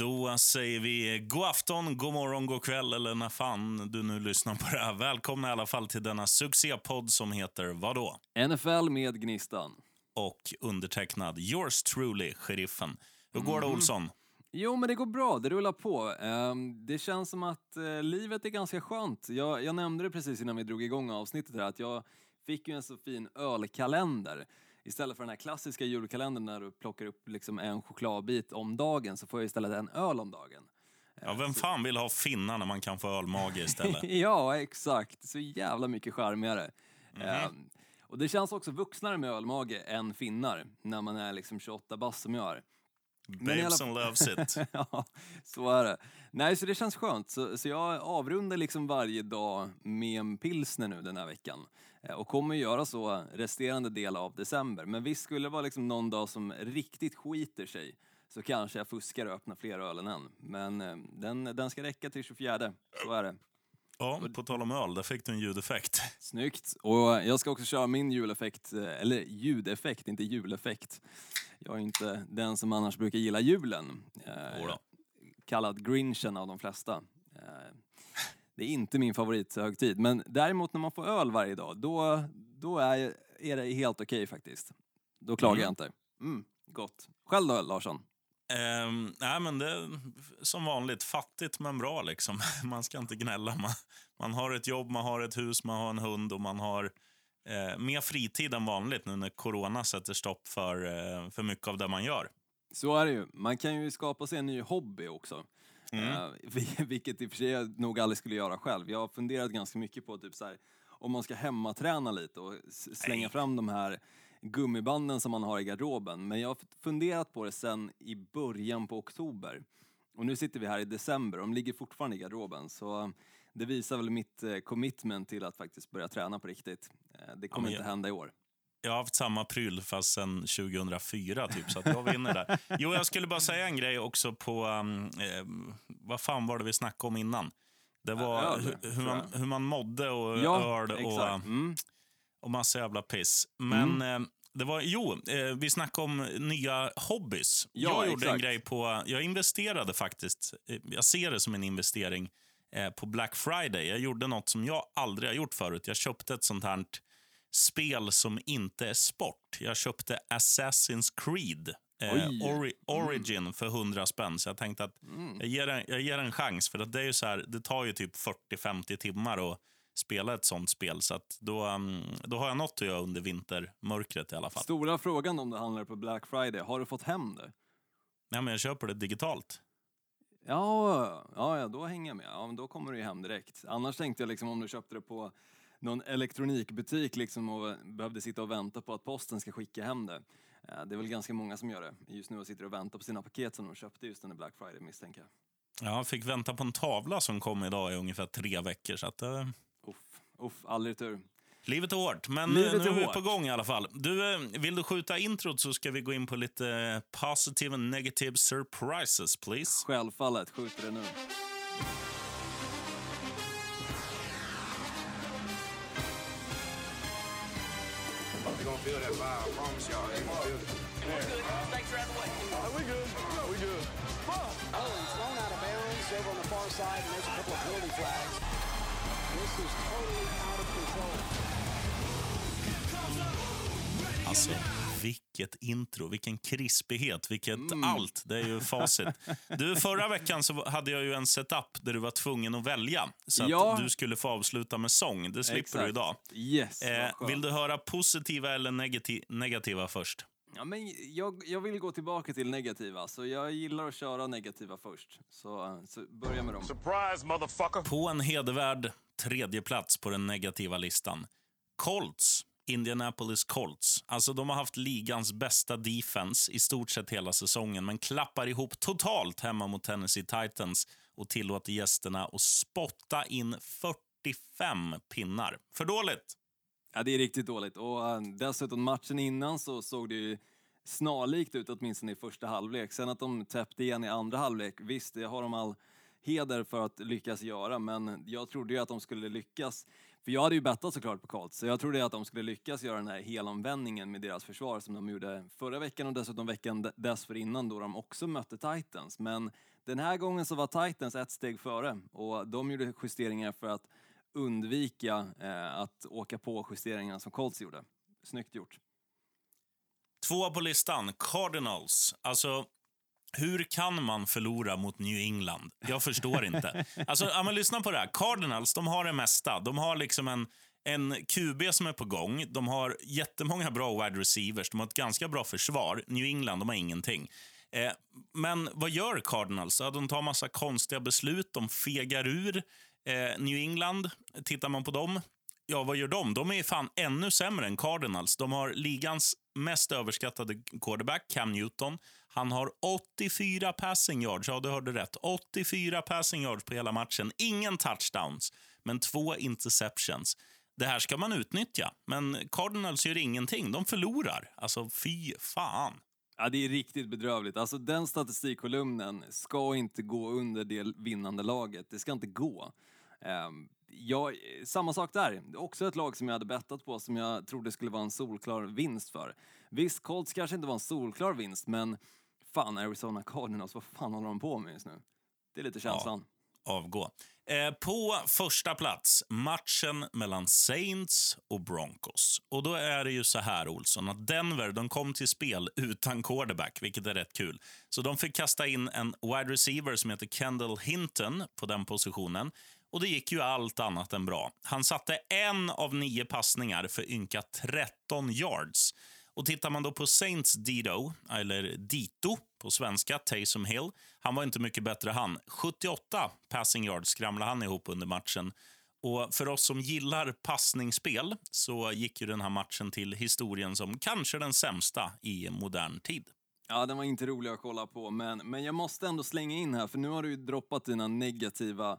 Då säger vi god afton, god morgon, god kväll eller när fan du nu lyssnar på det här. Välkomna i alla fall till denna succépodd som heter vadå? NFL med Gnistan. Och undertecknad yours truly, sheriffen. Hur går det Olsson? Jo, men det går bra. Det rullar på. Ehm, det känns som att eh, livet är ganska skönt. Jag, jag nämnde det precis innan vi drog igång avsnittet här, att jag fick ju en så fin ölkalender. Istället för den här klassiska julkalendern där du plockar upp liksom en chokladbit om dagen så får jag istället en öl om dagen. Ja, vem fan vill ha finnar när man kan få ölmage istället? ja, exakt. Så jävla mycket charmigare. Ehm, och det känns också vuxnare med ölmage än finnar när man är liksom 28 bast som jag är. Alla- Babes and loves it. ja, så är det. Nej, så det känns skönt. Så, så jag avrundar liksom varje dag med en pilsner nu den här veckan. Eh, Och kommer göra så resterande del av december. Men visst skulle det vara liksom någon dag som riktigt skiter sig så kanske jag fuskar och öppnar fler öl än en. Men eh, den, den ska räcka till 24, så är det. Ja, på tal om öl, där fick du en ljudeffekt. Snyggt! Och jag ska också köra min juleffekt, eh, eller ljudeffekt, inte juleffekt. Jag är inte den som annars brukar gilla julen. Eh, kallad grinchen av de flesta. Eh, Det är inte min favorithögtid, men däremot när man får öl varje dag, då, då är, är det helt okej faktiskt. Då klagar jag inte. Mm, gott. Själv då, Larsson? Ehm, nej, men det är som vanligt fattigt men bra. liksom. Man ska inte gnälla. Man, man har ett jobb, man har ett hus, man har en hund och man har eh, mer fritid än vanligt nu när corona sätter stopp för, eh, för mycket av det man gör. Så är det ju. Man kan ju skapa sig en ny hobby också. Eh, vi- vilket i och för sig jag nog aldrig skulle göra själv. Jag har funderat ganska mycket på typ så här, om man ska hemmaträna lite och slänga Nej. fram de här gummibanden som man har i garderoben. Men jag har funderat på det sen i början på oktober. Och nu sitter vi här i december, de ligger fortfarande i garderoben. Så det visar väl mitt eh, commitment till att faktiskt börja träna på riktigt. Eh, Det kommer men inte hända i år. Jag har haft samma pryl fast sen 2004, typ, så att jag vinner där. Jo, jag skulle bara säga en grej också på... Um, eh, vad fan var det vi snackade om innan? Det var öl, hur, hur, man, hur man mådde och Ja, öl och, exakt. Mm. och massa jävla piss. Men eh, det var... Jo, eh, vi snackade om nya hobbys. Ja, jag gjorde en exakt. grej på... Jag investerade faktiskt. eh, Jag ser det som en investering eh, på Black Friday. Jag gjorde något som jag aldrig har gjort förut. Jag köpte ett sånt här spel som inte är sport. Jag köpte Assassin's Creed eh. Ori- Origin för 100 spänn. Så jag tänkte att jag, ger en, jag ger en chans. För att det, är ju så här, det tar ju typ 40-50 timmar att spela ett sånt spel. Så att då, mm, då har jag något att göra under vintermörkret i alla fall. Stora frågan om det handlar på Black Friday, har du fått hem det? Ja, men jag köper det digitalt. Ja, ja, ja, då hänger jag med. Ja, men då kommer det ju hem direkt. Annars tänkte jag liksom om du köpte det på någon elektronikbutik liksom och behövde sitta och vänta på att posten ska skicka hem det. Eh, Det är väl ganska många som gör det just nu och sitter och väntar på sina paket som de köpte just under Black Friday misstänker jag. Jag fick vänta på en tavla som kom idag i ungefär tre veckor. Så att, eh, Uff, uff, aldrig tur. Livet är hårt, men Livet eh, nu är är vi på gång i alla fall. Du, vill du skjuta introt så ska vi gå in på lite positive and negative surprises, please. Självfallet, skjuter det nu. Gonna feel that vibe. I promise y'all, they gonna feel it. Oh, he's thrown out of bounds over on the far side, and there's a couple of penalty flags. This is totally out of control. Alltså, vilket intro, vilken krispighet, vilket allt. Det är ju facit. Du, förra veckan så hade jag ju en setup där du var tvungen att välja. Så Ja. att du skulle få avsluta med sång. Det slipper du Exakt. idag. Yes, Eh, vill du höra positiva eller negati- negativa först? Ja, men jag, jag vill gå tillbaka till negativa, så jag gillar att köra negativa först. Så, så börja med dem. Surprise, motherfucker! På en hedervärd tredje plats på den negativa listan. Colts. Indianapolis Colts. Alltså, de har haft ligans bästa defense i stort sett hela säsongen men klappar ihop totalt hemma mot Tennessee Titans och tillåter gästerna att spotta in 45 pinnar. För dåligt. Ja, det är riktigt dåligt. Och eh, dessutom matchen innan så såg det ju snarlikt ut åtminstone i första halvlek. Sen att de täppte igen i andra halvlek, visst, det har de all heder för att lyckas göra, men jag trodde ju att de skulle lyckas. För jag hade ju bettat såklart på Colts, så jag trodde att de skulle lyckas göra den här helomvändningen med deras försvar som de gjorde förra veckan och dessutom veckan dessförinnan då de också mötte Titans. Men Den här gången så var Titans ett steg före och de gjorde justeringar för att undvika eh, att åka på justeringarna som Colts gjorde. Snyggt gjort. Tvåa på listan, Cardinals. Alltså, hur kan man förlora mot New England? Jag förstår inte. Alltså, ja, men lyssna på det här. Cardinals, de har det mesta. De har liksom en, en QB som är på gång. De har jättemånga bra wide receivers. De har ett ganska bra försvar. New England, de har ingenting. Eh, men vad gör Cardinals? Ja, de tar massa konstiga beslut. De fegar ur. Eh, New England, tittar man på dem, ja, vad gör de? De är fan ännu sämre än Cardinals. De har ligans mest överskattade quarterback, Cam Newton. Han har 84 passing yards. Ja, du hörde rätt. 84 passing yards på hela matchen. Ingen touchdowns, men två interceptions. Det här ska man utnyttja, men Cardinals gör ingenting. De förlorar. Alltså, fy fan. Ja, det är riktigt bedrövligt. Alltså den statistikkolumnen ska inte gå under det vinnande laget. Det ska inte gå. Ehm, um, ja, samma sak där. Också ett lag som jag hade bettat på som jag trodde skulle vara en solklar vinst för. Visst, Colts kanske inte var en solklar vinst, men fan Arizona Cardinals, vad fan håller de på med just nu? Det är lite känslan. Ja, avgå. Eh, på första plats, matchen mellan Saints och Broncos. Och då är det ju så här, Olsson, att Denver de kom till spel utan quarterback, vilket är rätt kul. Så de fick kasta in en wide receiver som heter Kendall Hinton på den positionen. Och det gick ju allt annat än bra. Han satte en av nio passningar för ynka 13 yards. Och tittar man då på Saints Dito, eller Dito på svenska, Taysom Hill, han var inte mycket bättre han. 78 passing yards skramlade han ihop under matchen. Och för oss som gillar passningsspel så gick ju den här matchen till historien som kanske den sämsta i modern tid. Ja, den var inte rolig att kolla på, men, men jag måste ändå slänga in här, för nu har du ju droppat dina negativa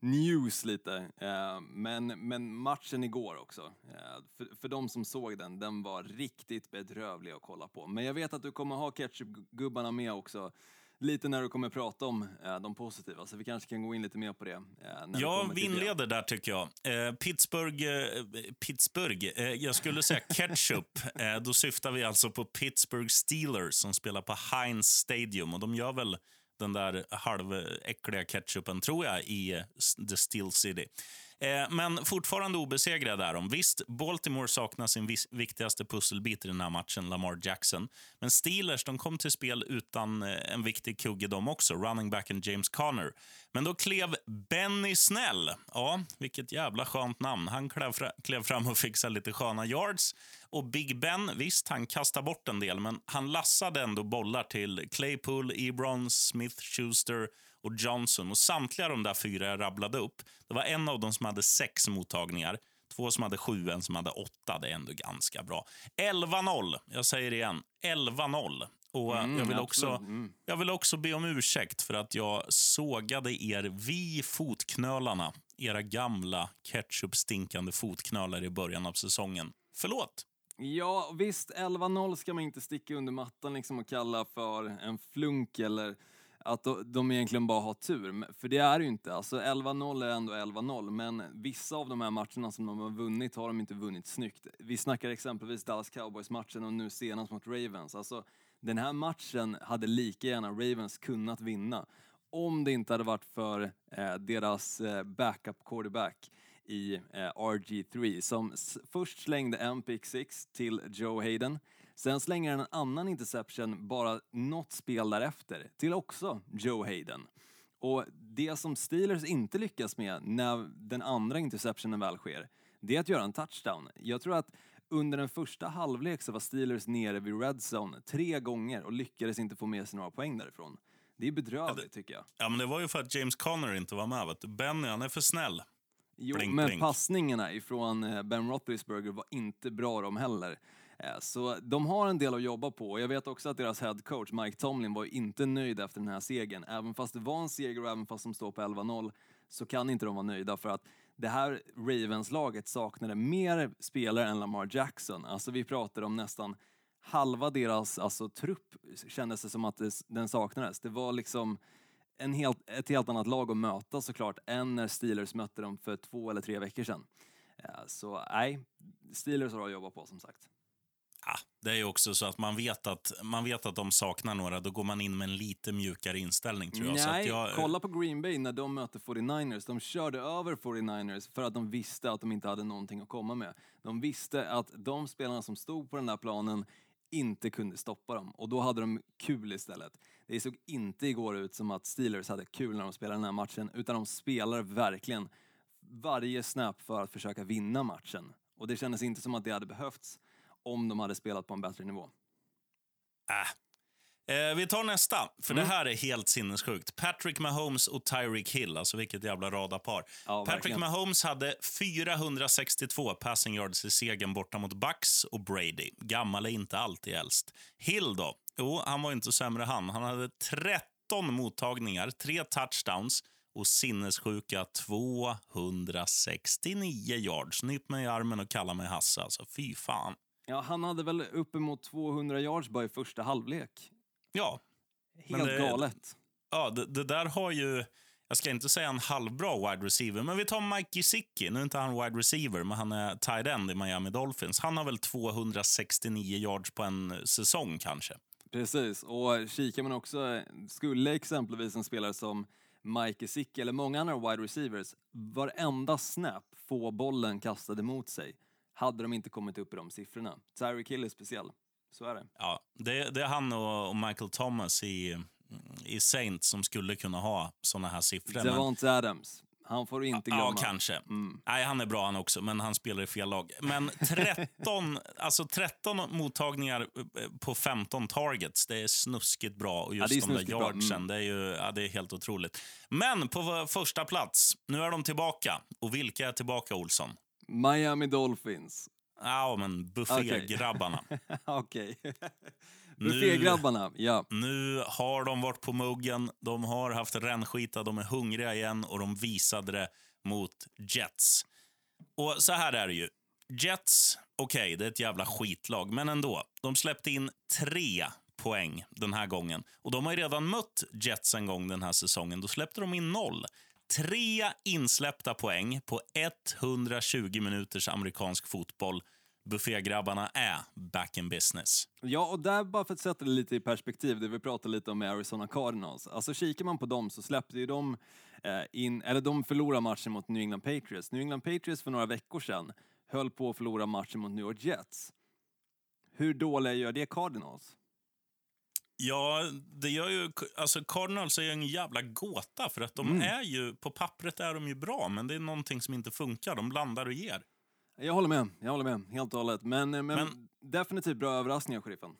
news lite. Eh, men, men matchen igår också, eh, för, för de som såg den, den var riktigt bedrövlig att kolla på. Men jag vet att du kommer ha ketchupgubbarna med också lite när du kommer prata om eh, de positiva, så vi kanske kan gå in lite mer på det. Eh, när ja, vi inleder där tycker jag. Eh, Pittsburgh, eh, Pittsburgh jag skulle säga ketchup. Då syftar vi alltså på Pittsburgh Steelers som spelar på Heinz Stadium och de gör väl den där halväckliga ketchupen, tror jag, i The Steel City. Eh, men fortfarande obesegrade är de. Visst, Baltimore saknar sin viktigaste pusselbit i den här matchen, Lamar Jackson. Men Steelers de kom till spel utan eh, en viktig kugge de också, running backen James Conner. Men då klev Benny Snell. Ja, vilket jävla skönt namn. Han klev, klev fram och fixade lite sköna yards. Och Big Ben, visst, han kastade bort en del, men han lassade ändå bollar till Claypool, Ebron, Smith, Schuster och Johnson. Och samtliga de där fyra jag rabblade upp, det var en av dem som hade sex mottagningar, två som hade sju, en som hade åtta. Det är ändå ganska bra. 11-0. Jag säger det igen. 11-0. Och mm, jag, vill också, mm. jag vill också be om ursäkt för att jag sågade er vid fotknölarna. Era gamla ketchup-stinkande fotknölar i början av säsongen. Förlåt. Ja, visst, 11-0 ska man inte sticka under mattan liksom och kalla för en flunk eller att de egentligen bara har tur. För det är det ju inte. Alltså 11-0 är ändå 11-0, men vissa av de här matcherna som de har vunnit har de inte vunnit snyggt. Vi snackar exempelvis Dallas Cowboys-matchen och nu senast mot Ravens. Alltså, den här matchen hade lika gärna Ravens kunnat vinna om det inte hade varit för eh, deras eh, backup quarterback i eh, RG3 som först slängde en pick six till Joe Hayden Sen slänger han en annan interception bara något spel därefter till också Joe Hayden. Och det som Steelers inte lyckas med när den andra interceptionen väl sker, det är att göra en touchdown. Jag tror att under den första halvlek så var Steelers nere vid red zone tre gånger och lyckades inte få med sig några poäng därifrån. Det är bedrövligt ja, tycker jag. Ja, men det var ju för att James Conner inte var med. Vet du. Benny, han är för snäll. Jo, blink, men blink. passningarna ifrån eh, Ben Roethlisberger var inte bra de heller. Eh, så de har en del att jobba på. Jag vet också att deras head coach Mike Tomlin var inte nöjd efter den här segern. Även fast det var en seger och även fast de står på 11-0 så kan inte de vara nöjda för att det här Ravens-laget saknade mer spelare än Lamar Jackson. Alltså vi pratar om nästan halva deras alltså, trupp kändes det som att det, den saknades. Det var liksom en helt, ett helt annat lag att möta såklart än när Steelers mötte dem för två eller tre veckor sedan. Eh, så nej, Steelers har att jobba på som sagt. Ja, det är ju också så att man vet att, man vet att de saknar några, då går man in med en lite mjukare inställning tror jag. Nej, jag kolla på Green Bay när de möter 49ers. De körde över 49ers för att de visste att de inte hade någonting att komma med. De visste att de spelarna som stod på den där planen inte kunde stoppa dem och då hade de kul istället. Det såg inte igår ut som att Steelers hade kul när de spelade den här matchen utan de spelar verkligen varje snap för att försöka vinna matchen. Och det kändes inte som att det hade behövts om de hade spelat på en bättre nivå. Äh. Eh, vi tar nästa, för Mm. det här är helt sinnessjukt. Patrick Mahomes och Tyreek Hill, alltså vilket jävla radarpar. Ja, Patrick verkligen. Mahomes hade 462 passing yards i segern borta mot Bucks och Brady. Gammal är inte alltid äldst. Hill då? Jo, han var inte sämre han. Han hade 13 mottagningar, tre touchdowns och sinnessjuka 269 yards. Nyp mig i armen och kalla mig Hasse. Alltså, fy fan. Ja, han hade väl uppemot 200 yards bara i första halvlek. Ja, Helt det- galet. Ja, det, det där har ju... Jag ska inte säga en halvbra wide receiver, men vi tar Mike Gesicki. Nu är inte han wide receiver, men han är tight end i Miami Dolphins. Han har väl 269 yards på en säsong kanske. Precis, och kikar man också, skulle exempelvis en spelare som Mike Gesicki eller många andra wide receivers varenda snap få bollen kastad emot sig hade de inte kommit upp i de siffrorna. Tyreek Hill är speciell, så är det. Ja, det, det är han och, Michael Thomas i, i Saints som skulle kunna ha såna här siffror. men- Devonte Adams, han får du inte glömma. Ja, kanske. Nej, han är bra han också, men han spelar i fel lag. Men 13, alltså 13 mottagningar eh, på 15 targets, det är snuskigt bra. Och just det är de där yardsen, Mm. det, är ju, ja, det är helt otroligt. Men på första plats, nu är de tillbaka. Och vilka är tillbaka, Olsson? Miami Dolphins. Ja, men buffégrabbarna. Okej. Nu- Buffégrabbarna, ja. Nu har de varit på muggen, de har haft rännskita, de är hungriga igen och de visade det mot Jets. Och så här är det ju. Jets, okej, det är ett jävla skitlag, men ändå. De släppte in tre poäng den här gången. Och de har ju redan mött Jets en gång den här säsongen. Då släppte de in noll. Tre insläppta poäng på 120 minuters amerikansk fotboll. Buffégrabbarna är back in business. Ja, och där bara för att sätta det lite i perspektiv, det vi pratade lite om med Arizona Cardinals. Alltså kikar man på dem så släppte ju de eh, in, eller de förlorade matchen mot New England Patriots. New England Patriots för några veckor sedan höll på att förlora matchen mot New York Jets. Hur dåliga gör det Cardinals? Ja, det gör ju... Alltså Cardinals är en jävla gåta, för att de Mm. är ju... På pappret är de ju bra, men det är någonting som inte funkar. De blandar och ger. Jag håller med, jag håller med, helt och hållet. Men, eh, men, Men- definitivt bra överraskningar, sheriffen.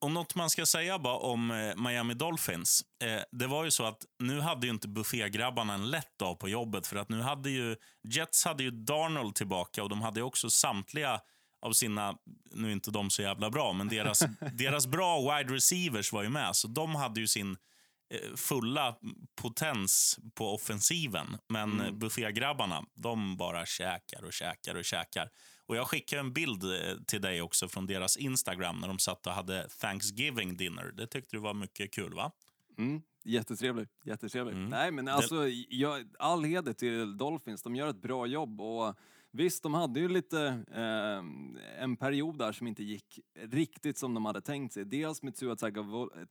Och något man ska säga bara om eh, Miami Dolphins, eh, det var ju så att nu hade ju inte buffégrabbarna en lätt dag på jobbet, för att nu hade ju... Jets hade ju Darnold tillbaka och de hade också samtliga av sina, nu är inte de så jävla bra, men deras, deras bra wide receivers var ju med, så de hade ju sin eh, fulla potens på offensiven. Men mm. buffégrabbarna, de bara käkar och käkar och käkar. Och jag skickade en bild eh, till dig också från deras Instagram när de satt och hade Thanksgiving dinner. Det tyckte du var mycket kul, va? Mm, jättetrevligt. jättetrevligt. Mm. Nej, men alltså, jag, all heder till Dolphins. De gör ett bra jobb. Och visst, de hade ju lite eh, en period där som inte gick riktigt som de hade tänkt sig. Dels med Tua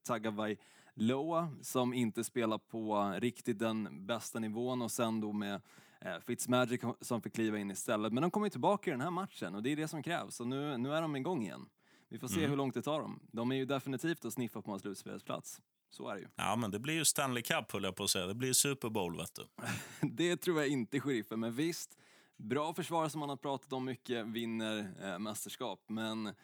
Tagovailoa som inte spelar på riktigt den bästa nivån och sen då med eh, Fitzmagic som fick kliva in istället. Men de kommer ju tillbaka i den här matchen och det är det som krävs. Och nu, nu är de igång igen. Vi får se Mm. hur långt det tar dem. De är ju definitivt att sniffa på en slutspelsplats. Så är det ju. Ja, men det blir ju Stanley Cup, höll jag på att säga. Det blir Super Bowl, vet du. Det tror jag inte, sheriffen. Men visst, bra försvar som man har pratat om mycket vinner eh, mästerskap. Men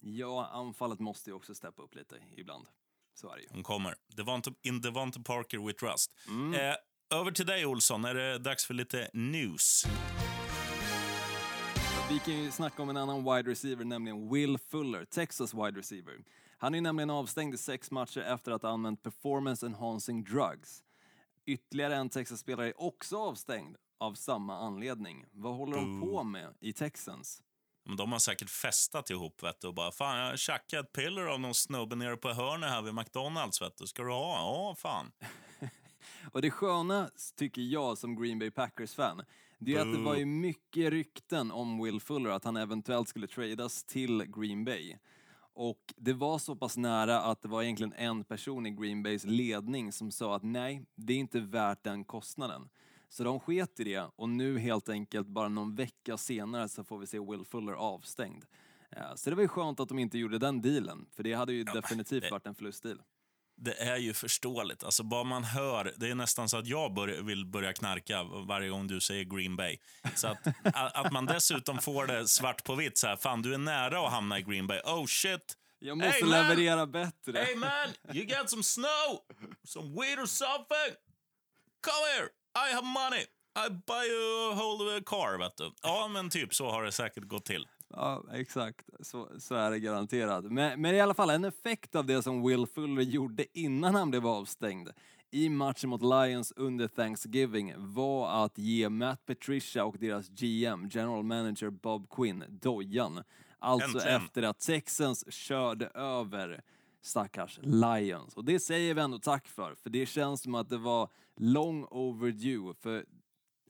ja, anfallet måste ju också steppa upp lite ibland. Så är det ju. Hon kommer. Devonte, in Devonte Parker we trust. Mm. Eh, över till dig, Olsson. Är det dags för lite news? Vi kan ju snacka om en annan wide receiver, nämligen Will Fuller, Texas wide receiver. Han är nämligen avstängd i sex matcher efter att ha använt performance enhancing drugs. Ytterligare en Texas-spelare är också avstängd av samma anledning. Vad håller de på med i Texans? Men de har säkert festat ihop vet du, och bara fan jag tjackade ett piller av någon snubbe nere på hörnet här vid McDonalds. Vet du. Ska du ha? Ja, fan. Och det sköna, tycker jag som Green Bay Packers-fan, det är att det var ju mycket rykten om Will Fuller, att han eventuellt skulle tradas till Green Bay. Och det var så pass nära att det var egentligen en person i Green Bays ledning som sa att nej, det är inte värt den kostnaden. Så de sket i det och nu helt enkelt bara någon vecka senare så får vi se Will Fuller avstängd. Eh, Så det var ju skönt att de inte gjorde den dealen, för det hade ju definitivt det- varit en förlustdeal. Det är ju förståeligt. Alltså, bara man hör, det är nästan så att jag bör, vill börja knarka varje gång du säger Green Bay. Så att, att man dessutom får det svart på vitt, så här, fan du är nära att hamna i Green Bay. Oh shit! Jag måste Hey, man! leverera bättre. Hey man, you got some snow? Some weed or something? Come here, I have money. I buy you a whole car, vet du. Ja, men typ så har det säkert gått till. Ja, exakt. Så, så är det garanterat. Men, men i alla fall, en effekt av det som Will Fuller gjorde innan han blev avstängd i matchen mot Lions under Thanksgiving var att ge Matt Patricia och deras GM, general manager Bob Quinn, dojan. Alltså Äntligen. efter att Texans körde över stackars Lions. Och det säger vi ändå tack för, för det känns som att det var long overdue. För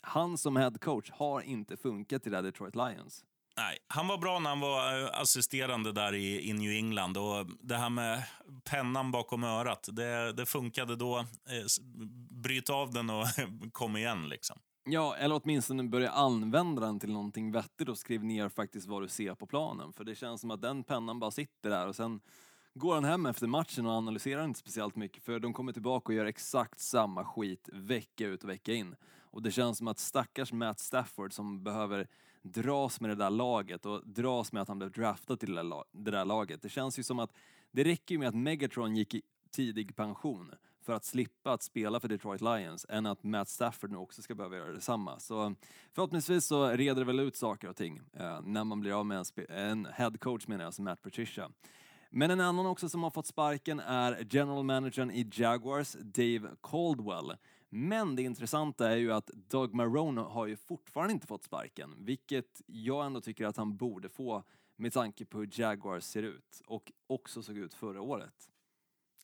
han som head coach har inte funkat i det här Detroit Lions. Nej, han var bra när han var eh, assisterande där i, i New England. Och det här med pennan bakom örat, det, det funkade då. Eh, Bryt av den och kom igen. liksom. Ja, eller åtminstone börja använda den till någonting vettigt och skriv ner faktiskt vad du ser på planen. För det känns som att den pennan bara sitter där och sen går han hem efter matchen och analyserar inte speciellt mycket för de kommer tillbaka och gör exakt samma skit vecka ut och vecka in. Och det känns som att stackars Matt Stafford som behöver dras med det där laget och dras med att han blev draftad till det där, laget. Det känns ju som att det räcker med att Megatron gick i tidig pension för att slippa att spela för Detroit Lions än att Matt Stafford nu också ska behöva göra detsamma. Så förhoppningsvis så reder det väl ut saker och ting eh, när man blir av med en, en head coach menar jag, som Matt Patricia. Men en annan också som har fått sparken är general managern i Jaguars, Dave Caldwell. Men det intressanta är ju att Doug Marone har ju fortfarande inte fått sparken, vilket jag ändå tycker att han borde få med tanke på hur Jaguars ser ut och också såg ut förra året.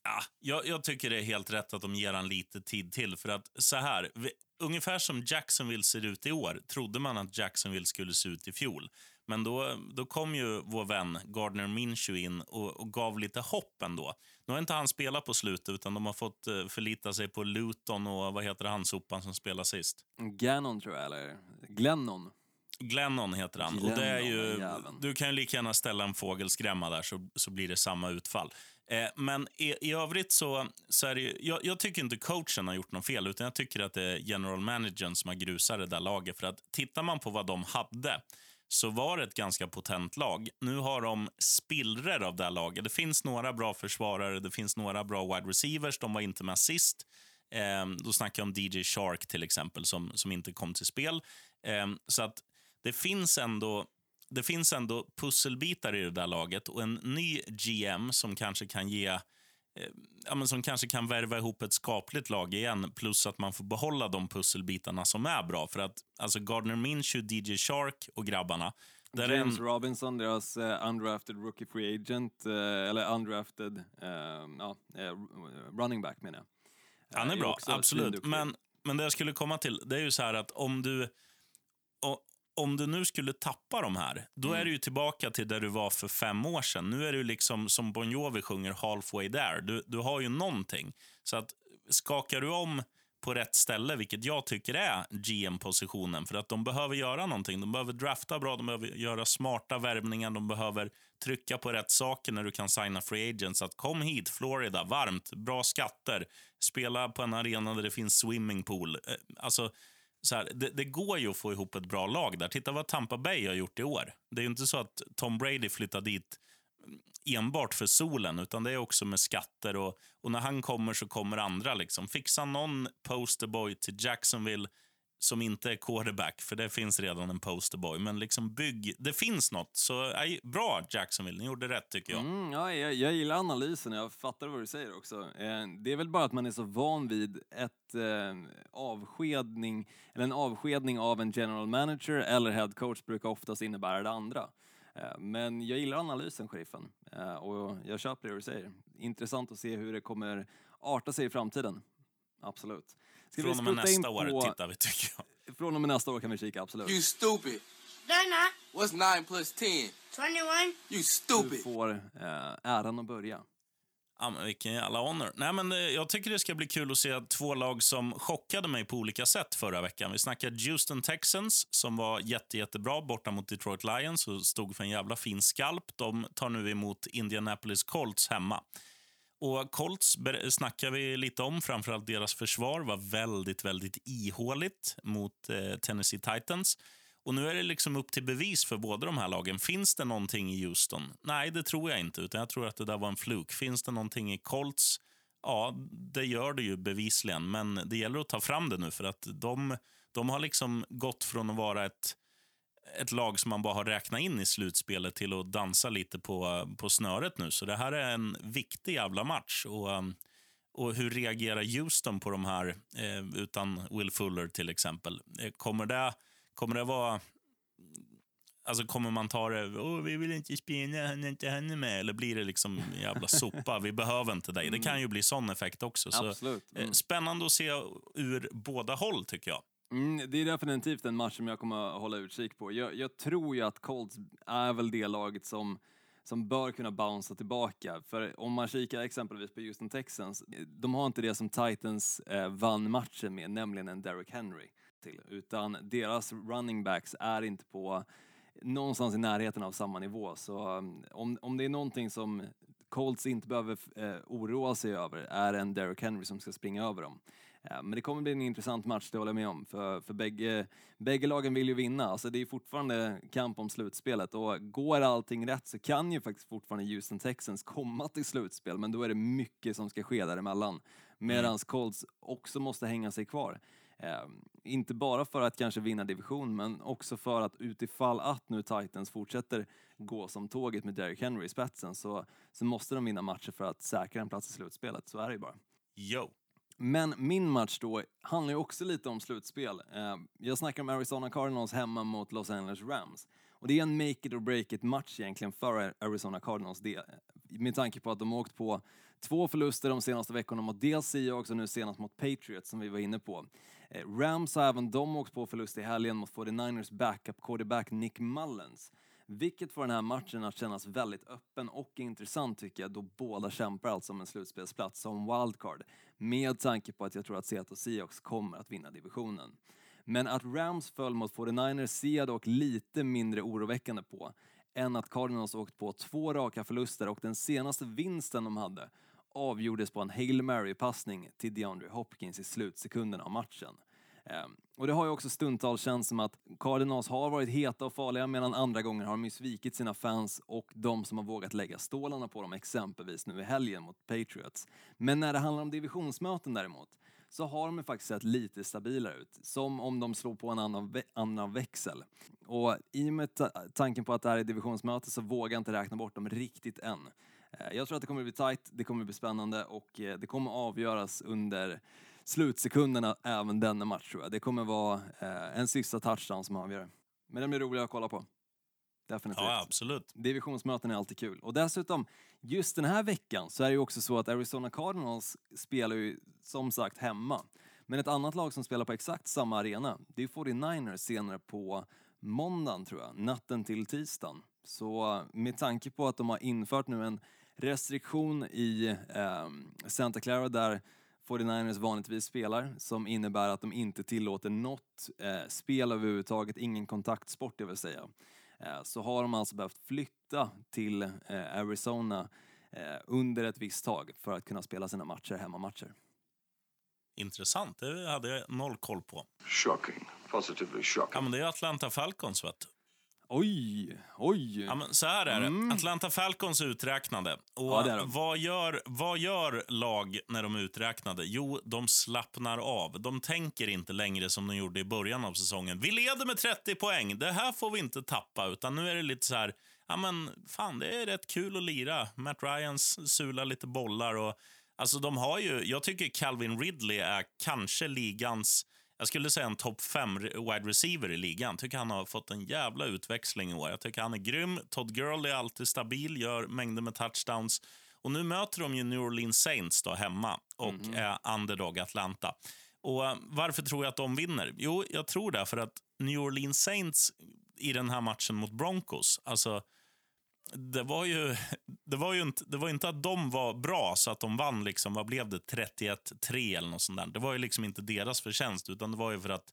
Ja, jag, jag tycker det är helt rätt att de ger han lite tid till. För att så här, vi, ungefär som Jacksonville ser ut i år trodde man att Jacksonville skulle se ut i fjol. Men då, då kom ju vår vän Gardner Minshew in och, och gav lite hopp ändå. Nu har inte han spelat på slutet, utan de har fått eh, förlita sig på Luton och vad heter han, sopan som spelar sist? Gannon tror jag, eller Glennon. Glennon heter han. och det är Glennon, ju, jäveln. du kan ju lika gärna ställa en fågelskrämma där så, så blir det samma utfall. Eh, men i, i övrigt så, så är det ju, jag, jag tycker inte coachen har gjort något fel utan jag tycker att det är general managern som har grusat det där laget. För att tittar man på vad de hade så var det ett ganska potent lag. Nu har de spillror av det här laget. Det finns några bra försvarare, det finns några bra wide receivers. De var inte med sist. Eh, då snackar jag om DJ Shark till exempel, som, som inte kom till spel. Eh, så att det finns ändå det finns ändå pusselbitar i det där laget och en ny GM som kanske kan ge eh, ja, men som kanske kan värva ihop ett skapligt lag igen plus att man får behålla de pusselbitarna som är bra. För att alltså Gardner Minshew, DJ Shark och grabbarna. Där är James en, Robinson, deras eh, undrafted rookie free agent, eh, eller undrafted eh, eh, running back menar jag. han är Eh, bra, absolut. Men, men det jag skulle komma till det är ju så här att om du om du nu skulle tappa de här, då Mm. är du tillbaka till där du var för fem år sedan. Nu är du liksom, som Bon Jovi sjunger, halfway there. Du, du har ju någonting. Så att skakar du om på rätt ställe, vilket jag tycker är GM-positionen, för att de behöver göra någonting. De behöver drafta bra, de behöver göra smarta värvningar, de behöver trycka på rätt saker när du kan signa free agents. Att kom hit, Florida, varmt, bra skatter, spela på en arena där det finns swimmingpool. Eh, Alltså, så här, det, det går ju att få ihop ett bra lag där. Titta vad Tampa Bay har gjort i år. Det är ju inte så att Tom Brady flyttar dit enbart för solen, utan det är också med skatter. Och, och när han kommer så kommer andra. Liksom. Fixa någon posterboy till Jacksonville som inte är quarterback, för det finns redan en posterboy. Men liksom bygg, det finns något. Så bra Jacksonville, ni gjorde rätt tycker jag. Mm, ja, jag, jag gillar analysen, jag fattar vad du säger också. Eh, det är väl bara att man är så van vid ett eh, avskedning, eller en avskedning av en general manager eller head coach brukar oftast innebära det andra. Eh, men jag gillar analysen, sheriffen, eh, och jag köper det du säger. Intressant att se hur det kommer arta sig i framtiden. Absolut. Ska Från och med nästa år på- tittar vi, tycker jag. Från och med nästa år kan vi kika, absolut. You stupid. No, not. What's 9 plus 10? 21. You Du stupid. får eh, äran att börja. Ja, men vilken jävla honor. Nej, men eh, jag tycker det ska bli kul att se två lag som chockade mig på olika sätt förra veckan. Vi snackar Houston Texans som var jätte, jättebra borta mot Detroit Lions och stod för en jävla fin skalp. De tar nu emot Indianapolis Colts hemma. Och Colts snackar vi lite om. Framförallt deras försvar var väldigt, väldigt ihåligt mot eh, Tennessee Titans. Och nu är det liksom upp till bevis för båda de här lagen. Finns det någonting i Houston? Nej, det tror jag inte. Utan jag tror att det där var en fluk. Finns det någonting i Colts? Ja, det gör det ju bevisligen. Men det gäller att ta fram det nu för att de, de har liksom gått från att vara ett, ett lag som man bara har räknat in i slutspelet till att dansa lite på, på snöret nu. Så det här är en viktig jävla match. Och, um, och hur reagerar Houston på de här eh, utan Will Fuller till exempel? Eh, Kommer det, kommer det vara... Alltså kommer man ta det, Åh, vi vill inte spela, han är inte är med. Eller blir det liksom jävla sopa, vi behöver inte dig. Det kan ju bli sån effekt också. Så, Absolut. eh, Mm. Spännande att se ur båda håll tycker jag. Mm, det är definitivt en match som jag kommer att hålla utkik på. Jag, jag tror ju att Colts är väl det laget som, som bör kunna bouncea tillbaka. För om man kikar exempelvis på Houston Texans, de har inte det som Titans eh, vann matchen med, nämligen en Derrick Henry. Till, utan deras running backs är inte på någonstans i närheten av samma nivå. Så um, om, om det är någonting som Colts inte behöver eh, oroa sig över är en Derrick Henry som ska springa över dem. Men det kommer bli en intressant match, det håller jag med om. För, för bägge, bägge lagen vill ju vinna. Alltså det är fortfarande kamp om slutspelet och går allting rätt så kan ju faktiskt fortfarande Houston Texans komma till slutspel, men då är det mycket som ska ske däremellan. Medan Colts också måste hänga sig kvar. Eh, inte bara för att kanske vinna division, men också för att utifall att nu Titans fortsätter gå som tåget med Derrick Henry i spetsen så, så måste de vinna matcher för att säkra en plats i slutspelet. Så är det ju bara. Yo. Men min match då handlar ju också lite om slutspel. Eh, jag snackar om Arizona Cardinals hemma mot Los Angeles Rams. Och det är en make it or break it match egentligen för Arizona Cardinals del. Eh, med tanke på att de har åkt på två förluster de senaste veckorna mot dels Seahawks och nu senast mot Patriots som vi var inne på. Eh, Rams har även de åkt på förlust i helgen mot 49ers backup quarterback Nick Mullens. Vilket får den här matchen att kännas väldigt öppen och intressant tycker jag då båda kämpar alltså om en slutspelsplats som wildcard. Med tanke på att jag tror att Seattle Seahawks kommer att vinna divisionen. Men att Rams föll mot 49ers ser jag dock lite mindre oroväckande på än att Cardinals åkt på två raka förluster och den senaste vinsten de hade avgjordes på en Hail Mary-passning till DeAndre Hopkins i slutsekunderna av matchen. Ehm, och det har ju också stundtals känts som att Cardinals har varit heta och farliga medan andra gånger har de ju svikit sina fans och de som har vågat lägga stålarna på dem, exempelvis nu i helgen mot Patriots. Men när det handlar om divisionsmöten däremot så har de ju faktiskt sett lite stabilare ut, som om de slår på en annan, vä- annan växel. Och i och med ta- tanken på att det här är divisionsmöte så vågar jag inte räkna bort dem riktigt än. Ehm, jag tror att det kommer bli tight, det kommer bli spännande och eh, det kommer avgöras under slutsekunderna även denna match tror jag. Det kommer vara eh, en sista touchdown som avgör. Men den blir rolig att kolla på. Definitivt. Ja, absolut. Divisionsmöten är alltid kul. Och dessutom, just den här veckan så är det ju också så att Arizona Cardinals spelar ju som sagt hemma. Men ett annat lag som spelar på exakt samma arena, det är 49ers senare på måndagen tror jag, natten till tisdagen. Så med tanke på att de har infört nu en restriktion i eh, Santa Clara där 49ers vanligtvis spelar som innebär att de inte tillåter något eh, spel överhuvudtaget, ingen kontaktsport det vill säga. Eh, så har de alltså behövt flytta till eh, Arizona eh, under ett visst tag för att kunna spela sina matcher, hemmamatcher. Intressant. Det hade jag noll koll på. Shocking. Positively shocking. Ja, men det är Atlanta Falcons, vet du. Oj, oj! Ja, men så här är det. Atlanta Falcons är uträknade. Och Ja, är vad, gör, vad gör lag när de är uträknade? Jo, de slappnar av. De tänker inte längre som de gjorde i början av säsongen. Vi leder med 30 poäng. Det här får vi inte tappa. Utan nu är det lite så här, ja men fan, det är rätt kul att lira. Matt Ryans sular lite bollar och alltså de har ju, jag tycker Calvin Ridley är kanske ligans jag skulle säga en topp fem wide receiver i ligan. tycker han har fått en jävla utväxling i år. Jag tycker han är grym. Todd Gurley är alltid stabil, gör mängder med touchdowns. Och nu möter de ju New Orleans Saints då hemma och är underdog Atlanta. Och eh, Varför tror jag att de vinner? Jo, jag tror det för att New Orleans Saints i den här matchen mot Broncos, alltså det var ju, det var ju inte, det var inte att de var bra så att de vann, liksom, vad blev det, 31-3 eller något sånt där. Det var ju liksom inte deras förtjänst, utan det var ju för att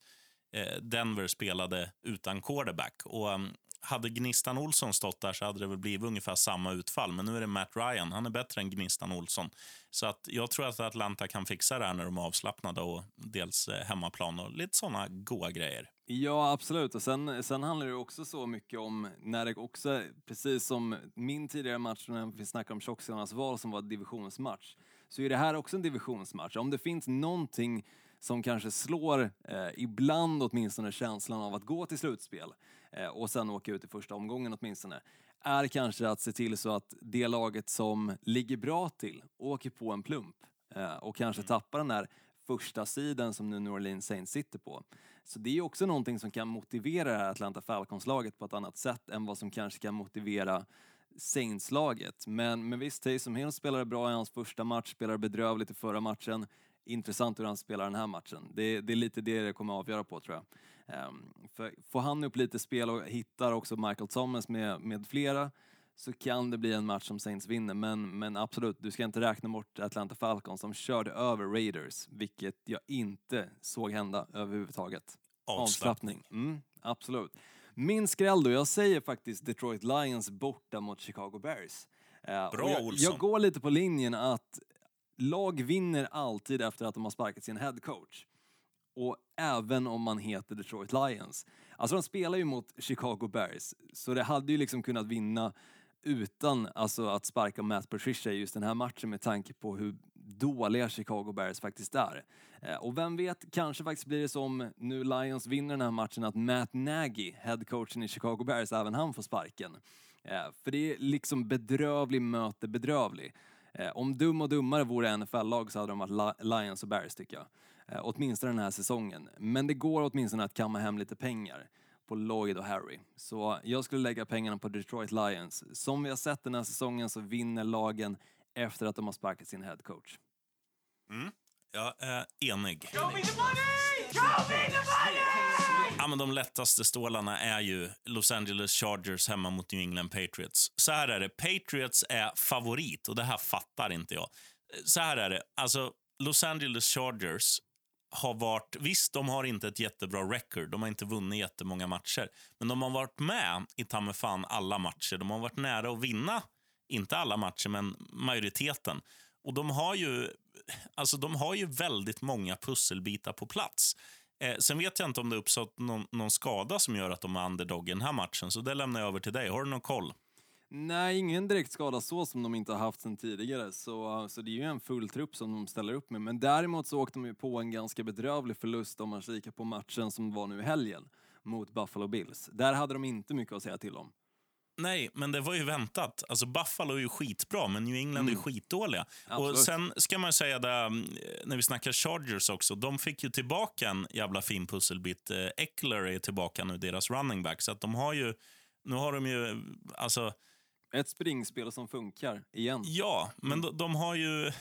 eh, Denver spelade utan quarterback. Och ehm, hade Gnistan Olsson stått där så hade det väl blivit ungefär samma utfall. Men nu är det Matt Ryan. Han är bättre än Gnistan Olsson. Så att jag tror att Atlanta kan fixa det här när de är avslappnade och dels eh, hemmaplan och lite såna goa grejer. Ja, absolut. Och sen, sen handlar det också så mycket om när det också, precis som min tidigare match när vi snackade om Tjockskallarnas val som var divisionsmatch, så är det här också en divisionsmatch. Om det finns någonting som kanske slår, eh, ibland åtminstone, känslan av att gå till slutspel och sen åka ut i första omgången åtminstone, är kanske att se till så att det laget som ligger bra till åker på en plump eh, och kanske Mm. tappar den där första sidan som nu New Orleans Saints sitter på. Så det är också någonting som kan motivera det här Atlanta Falcons-laget på ett annat sätt än vad som kanske kan motivera Saints-laget. Men, men visst, Taysom Hill spelade bra i hans första match, spelade bedrövligt i förra matchen. Intressant hur han spelar den här matchen. Det, det är lite det det kommer att avgöra på tror jag. Ehm, för får han upp lite spel och hittar också Michael Thomas med, med flera så kan det bli en match som Saints vinner. Men, men absolut, du ska inte räkna bort Atlanta Falcons som körde över Raiders, vilket jag inte såg hända överhuvudtaget. Avslappning. Mm, absolut. Min skräll då, jag säger faktiskt Detroit Lions borta mot Chicago Bears. Eh, och Bra, jag, Olsson. jag går lite på linjen att lag vinner alltid efter att de har sparkat sin head coach. Och även om man heter Detroit Lions. Alltså de spelar ju mot Chicago Bears, så det hade ju liksom kunnat vinna utan alltså, att sparka Matt Patricia i just den här matchen med tanke på hur dåliga Chicago Bears faktiskt är. Eh, och vem vet, kanske faktiskt blir det som nu Lions vinner den här matchen att Matt Nagy, headcoachen i Chicago Bears, även han får sparken. Eh, för det är liksom bedrövlig möte bedrövlig. Eh, om dum och dummare vore NFL-lag så hade de varit Lions och Bears tycker jag. Eh, åtminstone den här säsongen. Men det går åtminstone att kamma hem lite pengar på Lloyd och Harry. Så jag skulle lägga pengarna på Detroit Lions. Som vi har sett den här säsongen så vinner lagen efter att de har sparkat sin headcoach. Jag är enig. Ja, men de lättaste stålarna är ju Los Angeles Chargers hemma mot New England Patriots. Så här är det, Patriots är favorit och det här fattar inte jag. Så här är det, alltså Los Angeles Chargers har varit, visst de har inte ett jättebra record, de har inte vunnit jättemånga matcher, men de har varit med i ta fan alla matcher. De har varit nära att vinna, inte alla matcher, men majoriteten. Och de har ju, alltså de har ju väldigt många pusselbitar på plats. Eh, sen vet jag inte om det uppstått någon, någon skada som gör att de är underdog i den här matchen, så det lämnar jag över till dig. Har du någon koll? Nej, ingen direkt skada så som de inte har haft sedan tidigare. Så, så det är ju en full trupp som de ställer upp med. Men däremot så åkte de ju på en ganska bedrövlig förlust om man kikar på matchen som var nu i helgen mot Buffalo Bills. Där hade de inte mycket att säga till om. Nej, men det var ju väntat. Alltså Buffalo är ju skitbra, men New England är ju skitdåliga. Och Absolut. sen ska man säga det, mm, när vi snackar Chargers också, de fick ju tillbaka en jävla fin pusselbit. Eh, Eckler är tillbaka nu, deras running back. Så att de har ju, nu har de ju, alltså, Ett springspel som funkar, igen. ja, men de, de har ju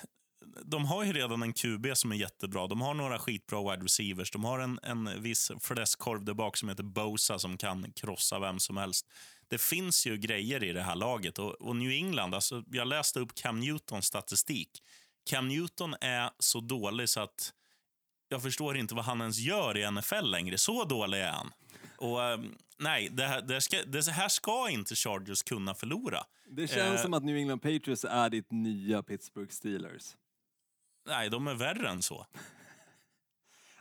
de har ju redan en QB som är jättebra. De har några skitbra wide receivers. De har en, en viss fläskkorv där bak som heter Bosa som kan krossa vem som helst. Det finns ju grejer i det här laget. Och, och New England, alltså, jag läste upp Cam Newtons statistik. Cam Newton är så dålig så att jag förstår inte vad han ens gör i NFL längre. Så dålig är han. Och ehm, nej, det här, det, ska, det här ska inte Chargers kunna förlora. Det känns Eh. som att New England Patriots är ditt nya Pittsburgh Steelers. Nej, de är värre än så.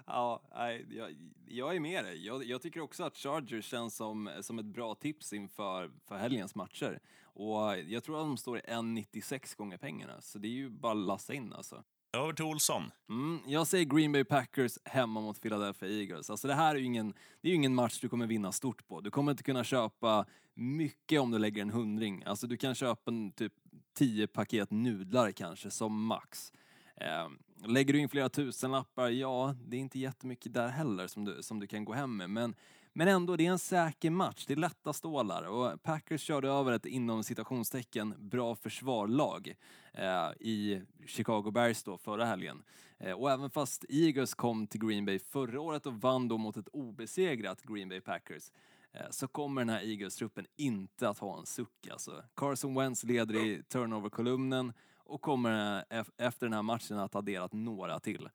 Ja, nej, jag, jag är med dig. Jag, jag tycker också att Chargers känns som, som ett bra tips inför för helgens matcher. Och jag tror att de står i 1,96 gånger pengarna, så det är ju bara att lassa in alltså. Över till Olsson. Mm, jag säger Green Bay Packers hemma mot Philadelphia Eagles. Alltså det här är ju ingen, det är ju ingen match du kommer vinna stort på. Du kommer inte kunna köpa mycket om du lägger en hundring. Alltså du kan köpa en, typ 10 paket nudlar kanske som max. Eh, lägger du in flera tusenlappar, ja, det är inte jättemycket där heller som du, som du kan gå hem med. Men, men ändå, det är en säker match. Det är lätta stålar och Packers körde över ett inom citationstecken bra försvarlag eh, i Chicago Bears då förra helgen. Eh, och även fast Eagles kom till Green Bay förra året och vann då mot ett obesegrat Green Bay Packers eh, så kommer den här Eagles-truppen inte att ha en suck alltså. Carson Wentz leder i turnover-kolumnen och kommer eh, efter den här matchen att ha delat några till.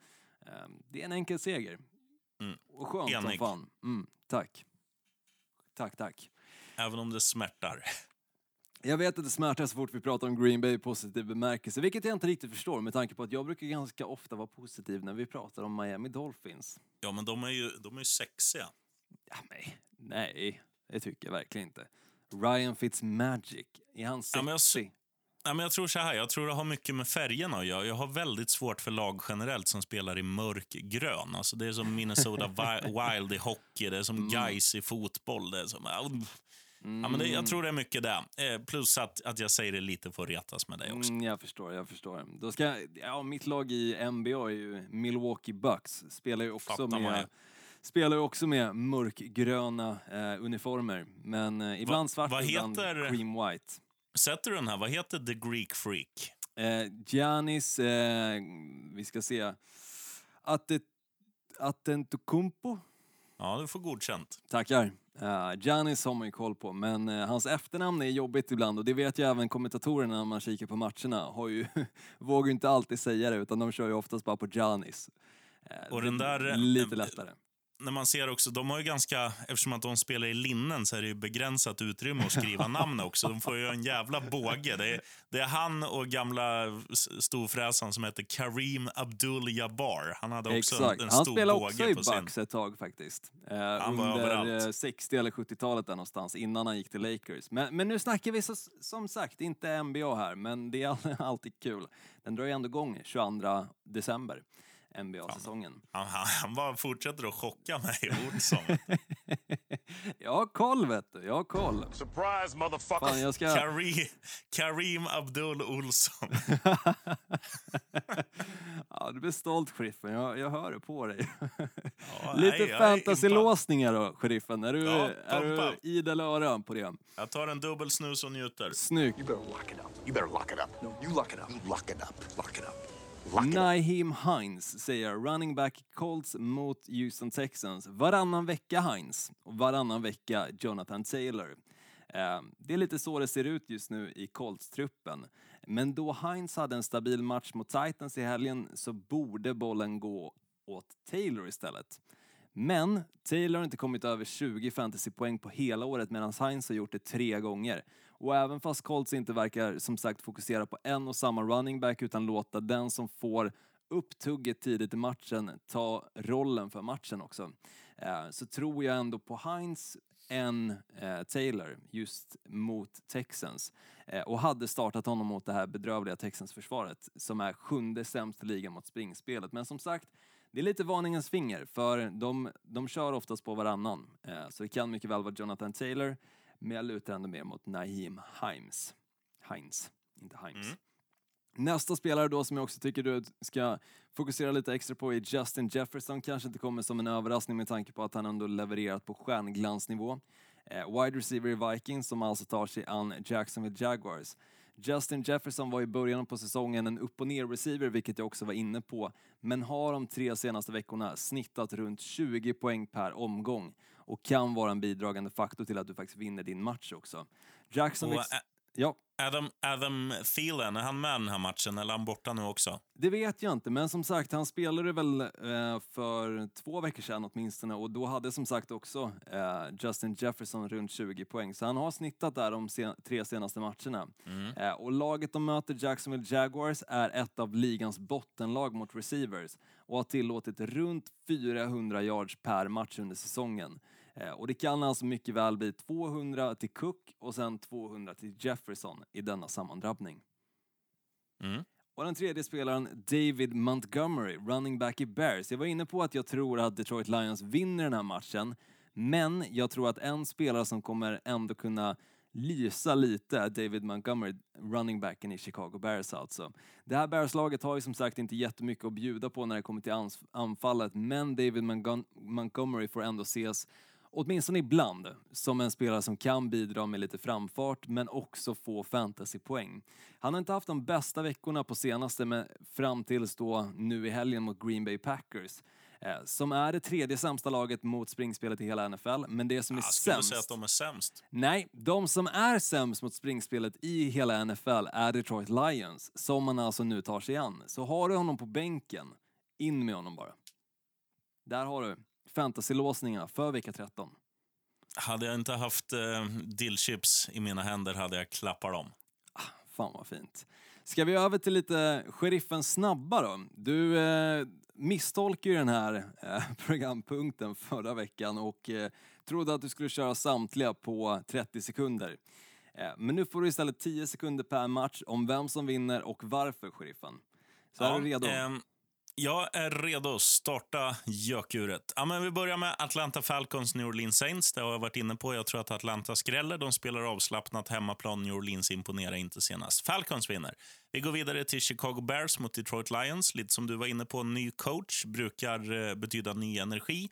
Eh, det är en enkel seger. Mm. Och skönt som Enig. fan. Mm, tack. Tack, tack. Även om det smärtar. Jag vet att det smärtar så fort vi pratar om Green Bay i positiv bemärkelse, vilket jag inte riktigt förstår med tanke på att jag brukar ganska ofta vara positiv när vi pratar om Miami Dolphins. Ja, men de är ju, de är ju sexiga. Ja, nej, nej, det tycker jag verkligen inte. Ryan Fitzmagic, är han sexig? Ja, men jag tror så här, jag tror det har mycket med färgerna att göra. Jag har väldigt svårt för lag generellt som spelar i mörkgrön. Alltså det är som Minnesota Wild i hockey, det är som Guys i fotboll. Det är som, ja, men det, jag tror det är mycket det. Eh, plus att, att jag säger det lite för att retas med dig också. Mm, jag förstår, jag förstår. Då ska, ja, mitt lag i NBA är ju Milwaukee Bucks. Spelar ju också Fattar med Spelar också med mörkgröna eh, uniformer, men eh, ibland svart, vad ibland heter- cream white. Sätter du den här, vad heter The Greek Freak? Eh, Giannis, eh, vi ska se, Atte- Attentokumpo. Ja, du får godkänt. Tackar. Uh, Giannis har man ju koll på, men eh, hans efternamn är jobbigt ibland och det vet ju även kommentatorerna när man kikar på matcherna. Har ju, vågar ju inte alltid säga det utan de kör ju oftast bara på Giannis. Eh, Och den är där, Lite lättare. När man ser också, de har ju ganska, eftersom att de spelar i linnen så är det ju begränsat utrymme att skriva namn också. De får ju en jävla båge. Det är, det är han och gamla storfräsaren som heter Kareem Abdul-Jabbar. Han hade också Exakt. en Han stor spelade båge också i på sin... Bucks ett tag faktiskt. Eh, Han under överallt. eh, 60 eller 70-talet där någonstans, innan han gick till Lakers. Men, men nu snackar vi så, som sagt inte NBA här, men det är all- alltid kul. Den drar ju ändå igång 22 december, NBA-säsongen. Han, han, han bara fortsätter att chocka mig, Olsson. Jag har koll vet du, jag har koll. Surprise, motherfucker. Fan, jag ska... Kareem, Kareem Abdul Olsson. Ja, du blir stolt sheriffen, jag, jag hör det på dig. Ja, Lite fantasy-låsningar då, sheriffen. Är du, Ja, är du idel öra på det? Jag tar en dubbel snus och njuter. Snyggt. You better lock it up. You better lock it up. No, you lock it up. You lock it up. Lock it up. Naheem Hines säger running back Colts mot Houston Texans. Varannan vecka Hines och varannan vecka Jonathan Taylor. Eh, det är lite så det ser ut just nu i Colts-truppen. Men då Hines hade en stabil match mot Titans i helgen så borde bollen gå åt Taylor istället. Men Taylor har inte kommit över 20 fantasypoäng på hela året medan Hines har gjort det tre gånger. Och även fast Colts inte verkar som sagt fokusera på en och samma running back utan låta den som får upp tugget tidigt i matchen ta rollen för matchen också. Eh, så tror jag ändå på Heinz än eh, Taylor just mot Texans. Eh, och hade startat honom mot det här bedrövliga Texans-försvaret som är sjunde sämst i ligan mot springspelet. Men som sagt, det är lite varningens finger för de, de kör oftast på varannan. Eh, så det kan mycket väl vara Jonathan Taylor, men jag lutar ändå mer mot Naheem Himes. Hines, inte Himes. Mm. Nästa spelare då som jag också tycker du ska fokusera lite extra på är Justin Jefferson. Kanske inte kommer som en överraskning med tanke på att han ändå levererat på stjärnglansnivå. Eh, wide receiver i Vikings som alltså tar sig an Jacksonville Jaguars. Justin Jefferson var i början på säsongen en upp och ner receiver, vilket jag också var inne på, men har de tre senaste veckorna snittat runt 20 poäng per omgång och kan vara en bidragande faktor till att du faktiskt vinner din match också. Jacksonville... Och, Ja, Adam, Adam Thielen, är han med den här matchen eller är han borta nu också? Det vet jag inte, men som sagt, han spelade väl eh, för två veckor sedan åtminstone och då hade som sagt också eh, Justin Jefferson runt 20 poäng. Så han har snittat där de sen tre senaste matcherna. Eh, och laget de möter, Jacksonville Jaguars, är ett av ligans bottenlag mot receivers och har tillåtit runt 400 yards per match under säsongen. Eh, och det kan alltså mycket väl bli 200 till Cook och sen 200 till Jefferson i denna sammandrabbning. Mm. Och den tredje spelaren, David Montgomery, running back i Bears. Jag var inne på att jag tror att Detroit Lions vinner den här matchen, men jag tror att en spelare som kommer ändå kunna lysa lite David Montgomery, running backen i Chicago Bears alltså. Det här Bears-laget har ju som sagt inte jättemycket att bjuda på när det kommer till anfallet, men David Montgom- Montgomery får ändå ses åtminstone ibland, som en spelare som kan bidra med lite framfart men också få fantasypoäng. Han har inte haft de bästa veckorna på senaste, men fram tills då nu i helgen mot Green Bay Packers. Eh, som är det tredje sämsta laget mot springspelet i hela NFL, men det som är skulle sämst... säga att de är sämst. Nej, de som är sämst mot springspelet i hela NFL är Detroit Lions, som man alltså nu tar sig an. Så har du honom på bänken, in med honom bara. Där har du fantasy-låsningarna för vecka 13. Hade jag inte haft eh, dillchips i mina händer hade jag klappat dem. Fan vad fint. Ska vi över till lite sheriffen snabba då? Du eh, misstolkade ju den här eh, programpunkten förra veckan och eh, trodde att du skulle köra samtliga på 30 sekunder. Eh, men nu får du istället 10 sekunder per match om vem som vinner och varför, sheriffen. Så är du redo? Jag är redo att starta gökuret. Ja, men vi börjar med Atlanta Falcons, New Orleans Saints. Det har jag varit inne på. Jag tror att Atlanta skräller. De spelar avslappnat hemmaplan. New Orleans imponerar inte senast. Falcons vinner. Vi går vidare till Chicago Bears mot Detroit Lions. Lite som du var inne på, ny coach brukar eh, betyda ny energi.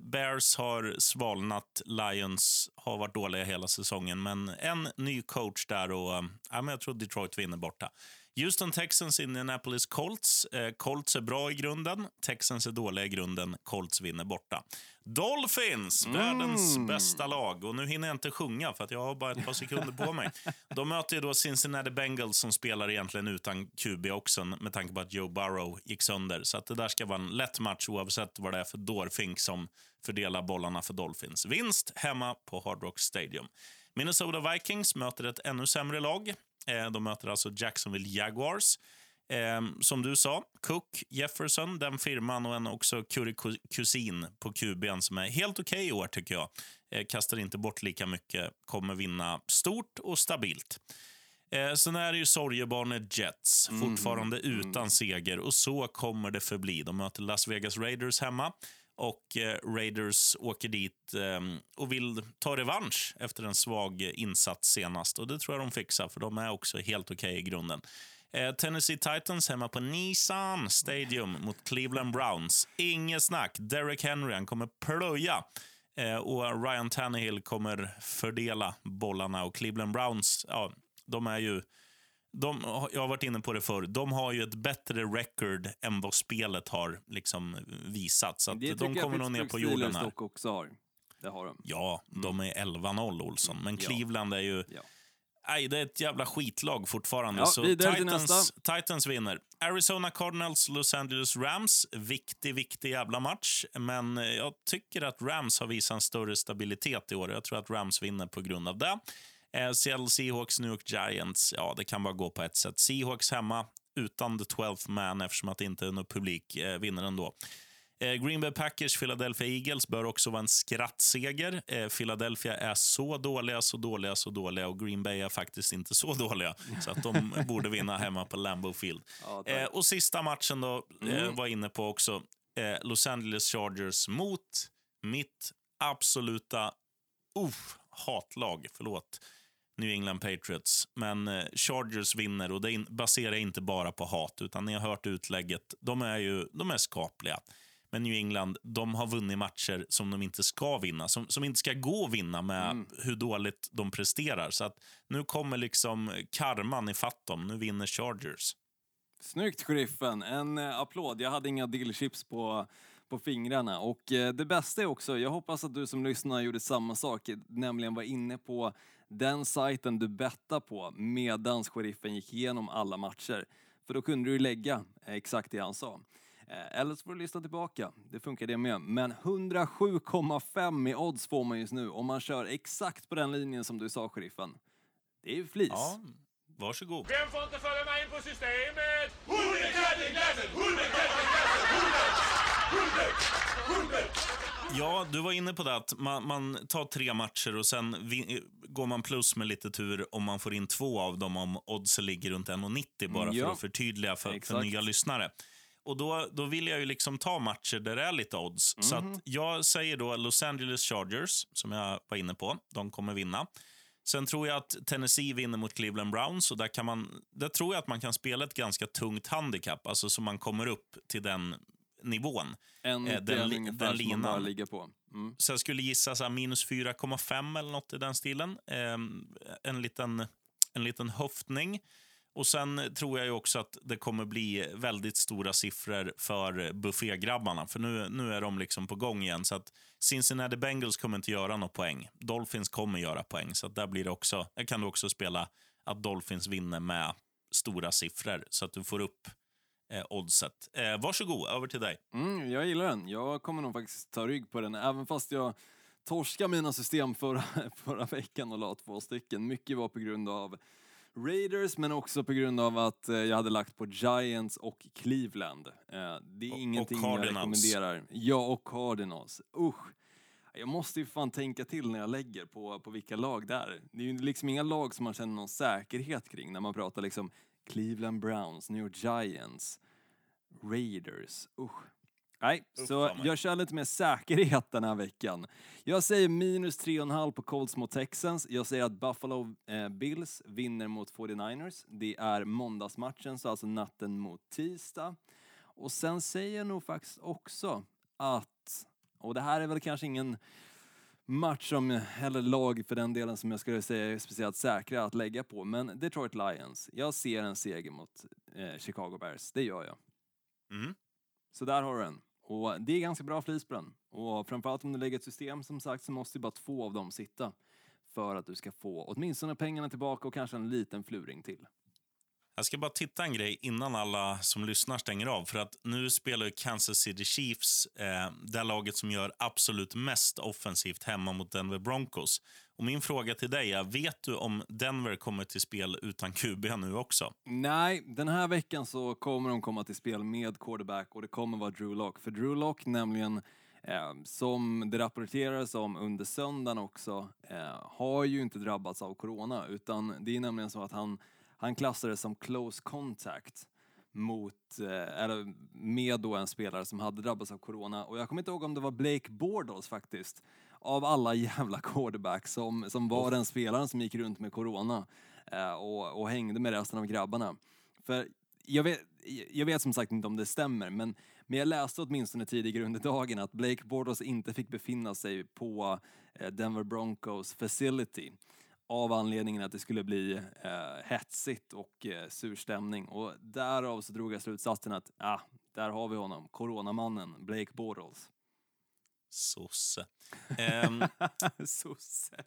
Bears har svalnat, Lions har varit dåliga hela säsongen. Men en ny coach där och eh, ja, men jag tror Detroit vinner borta. Houston Texans, Indianapolis Colts. Eh, Colts är bra i grunden, Texans är dåliga i grunden. Colts vinner borta. Dolphins, världens bästa lag. Och Nu hinner jag inte sjunga, för att jag har bara ett par sekunder på mig. De möter ju då Cincinnati Bengals som spelar egentligen utan QB också med tanke på att Joe Burrow gick sönder. Så att det där ska vara en lätt match oavsett vad det är för dårfink som fördelar bollarna för Dolphins. Vinst hemma på Hard Rock Stadium. Minnesota Vikings möter ett ännu sämre lag. Eh, De möter alltså Jacksonville Jaguars. Eh, som du sa, Cook, Jefferson, den firman och en också kusin på QB'n som är helt okej i år, tycker jag. Eh, kastar inte bort lika mycket, kommer vinna stort och stabilt. Eh, sen är det ju sorgebarnet Jets, fortfarande utan seger. Och så kommer det förbli. De möter Las Vegas Raiders hemma. Och eh, Raiders åker dit eh, och vill ta revansch efter en svag insats senast. Och Det tror jag de fixar, för de är också helt okej i grunden. Eh, Tennessee Titans hemma på Nissan Stadium mot Cleveland Browns. Inget snack. Derek Henry han kommer plöja. Eh, och Ryan Tannehill kommer fördela bollarna. Och Cleveland Browns, ja, de är ju... De, jag har varit inne på det förr. De har ju ett bättre record än vad spelet har liksom visat. Så att det de tycker kommer nog ner på jorden här. dock också har. Det har de. Ja, de är 11-0, Olsson. Men Ja. Cleveland är ju... Ja. Nej, det är ett jävla skitlag fortfarande. Ja, så Titans. Titans vinner. Arizona Cardinals, Los Angeles Rams. Viktig, viktig jävla match. Men eh, jag tycker att Rams har visat en större stabilitet i år. Jag tror att Rams vinner på grund av det. Eh, Seattle Seahawks, New York Giants. Ja, det kan bara gå på ett sätt. Seahawks hemma utan the 12th man eftersom att det inte är någon publik eh, vinner ändå. Eh, Green Bay Packers, Philadelphia Eagles bör också vara en skrattseger. Eh, Philadelphia är så dåliga, så dåliga, så dåliga och Green Bay är faktiskt inte så dåliga. Så att de borde vinna hemma på Lambeau Field. Eh, och sista matchen då, eh, var inne på också. Eh, Los Angeles Chargers mot mitt absoluta uff, hatlag. Förlåt. New England Patriots. Men eh, Chargers vinner och det baserar inte bara på hat, utan ni har hört utlägget. De är ju de är skapliga. Men New England de har vunnit matcher som de inte ska vinna, som, som inte ska gå att vinna med hur dåligt de presterar. Så att nu kommer liksom karman ifatt dem. Nu vinner Chargers. Snyggt, sheriffen. En eh, applåd. Jag hade inga dillchips på, på fingrarna. Och eh, det bästa är också, jag hoppas att du som lyssnar gjorde samma sak, nämligen var inne på den sajten du bettade på medans sheriffen gick igenom alla matcher. För då kunde du lägga eh, exakt det han sa. Eh, Eller så får du lyssna tillbaka, det funkar det med. Men 107,5 i odds får man just nu om man kör exakt på den linjen som du sa, sheriffen. Det är ju flis. Ja, varsågod. Vem får inte följa med in på systemet? Hundekattenglassen! Hundekattenglassen! Ja, du var inne på det att man, man tar tre matcher och sen går man plus med lite tur om man får in två av dem om oddsen ligger runt 1,90 bara Mm, ja. för att förtydliga för, för nya lyssnare. Och då, då vill jag ju liksom ta matcher där det är lite odds. Så Mhm. att jag säger då Los Angeles Chargers, som jag var inne på. De kommer vinna. Sen tror jag att Tennessee vinner mot Cleveland Browns. Och där, kan man, där tror jag att man kan spela ett ganska tungt handikapp, alltså så man kommer upp till den nivån. En Eh, den den, li- ungefär den som man bara linan. ligger på. Mm. Så jag skulle gissa så här minus 4,5 eller något i den stilen. Ehm, en, liten, en liten höftning. Och Sen tror jag ju också att det kommer bli väldigt stora siffror för buffégrabbarna. För nu, nu är de liksom på gång igen. Så att Cincinnati Bengals kommer inte göra några poäng. Dolphins kommer göra poäng. Så att där blir det också, där kan du också spela att Dolphins vinner med stora siffror. Så att du får upp eh, oddset. Eh, varsågod, över till dig. Mm, jag gillar den. Jag kommer nog faktiskt ta rygg på den, även fast jag torskade mina system förra, förra veckan och la två stycken. Mycket var på grund av Raiders, men också på grund av att eh, jag hade lagt på Giants och Cleveland. Eh, Det är Och- och ingenting jag Cardinals. rekommenderar. Ja, och Cardinals. Usch. Jag måste ju fan tänka till när jag lägger på, på vilka lag det är. Det är ju liksom inga lag som man känner någon säkerhet kring när man pratar liksom Cleveland Browns, New York Giants, Raiders. Usch. Nej, så fan mig. jag kör lite mer säkerhet den här veckan. Jag säger minus 3,5 på Colts mot Texans. Jag säger att Buffalo eh, Bills vinner mot 49ers. Det är måndagsmatchen, så alltså natten mot tisdag. Och sen säger jag nog faktiskt också att, och det här är väl kanske ingen match som, eller lag för den delen som jag skulle säga är speciellt säkra att lägga på, men Detroit Lions. Jag ser en seger mot eh, Chicago Bears, det gör jag. Mm. Så där har du den. Och det är ganska bra flis på den. Och framförallt om du lägger ett system som sagt så måste ju bara två av dem sitta för att du ska få åtminstone pengarna tillbaka och kanske en liten fluring till. Jag ska bara titta en grej innan alla som lyssnar stänger av. För att Nu spelar ju Kansas City Chiefs, eh, det laget som gör absolut mest offensivt hemma mot Denver Broncos. Och Min fråga till dig är, vet du om Denver kommer till spel utan QB nu också? Nej, den här veckan så kommer de komma till spel med quarterback och det kommer vara Drew Lock. För Drew Lock nämligen, eh, som det rapporterades om under söndagen också, eh, har ju inte drabbats av corona utan det är nämligen så att han, han klassades som close contact mot, eh, eller med då en spelare som hade drabbats av corona. Och jag kommer inte ihåg om det var Blake Bortles faktiskt, av alla jävla quarterbacks som, som var den spelaren som gick runt med corona eh, och, och hängde med resten av grabbarna. För jag vet, jag vet som sagt inte om det stämmer, men, men jag läste åtminstone tidigare under dagen att Blake Bortles inte fick befinna sig på eh, Denver Broncos facility av anledningen att det skulle bli eh, hetsigt och eh, sur stämning. Och därav så drog jag slutsatsen att, ah, där har vi honom, coronamannen, Blake Bortles. Sosse. Ehm, Sosse.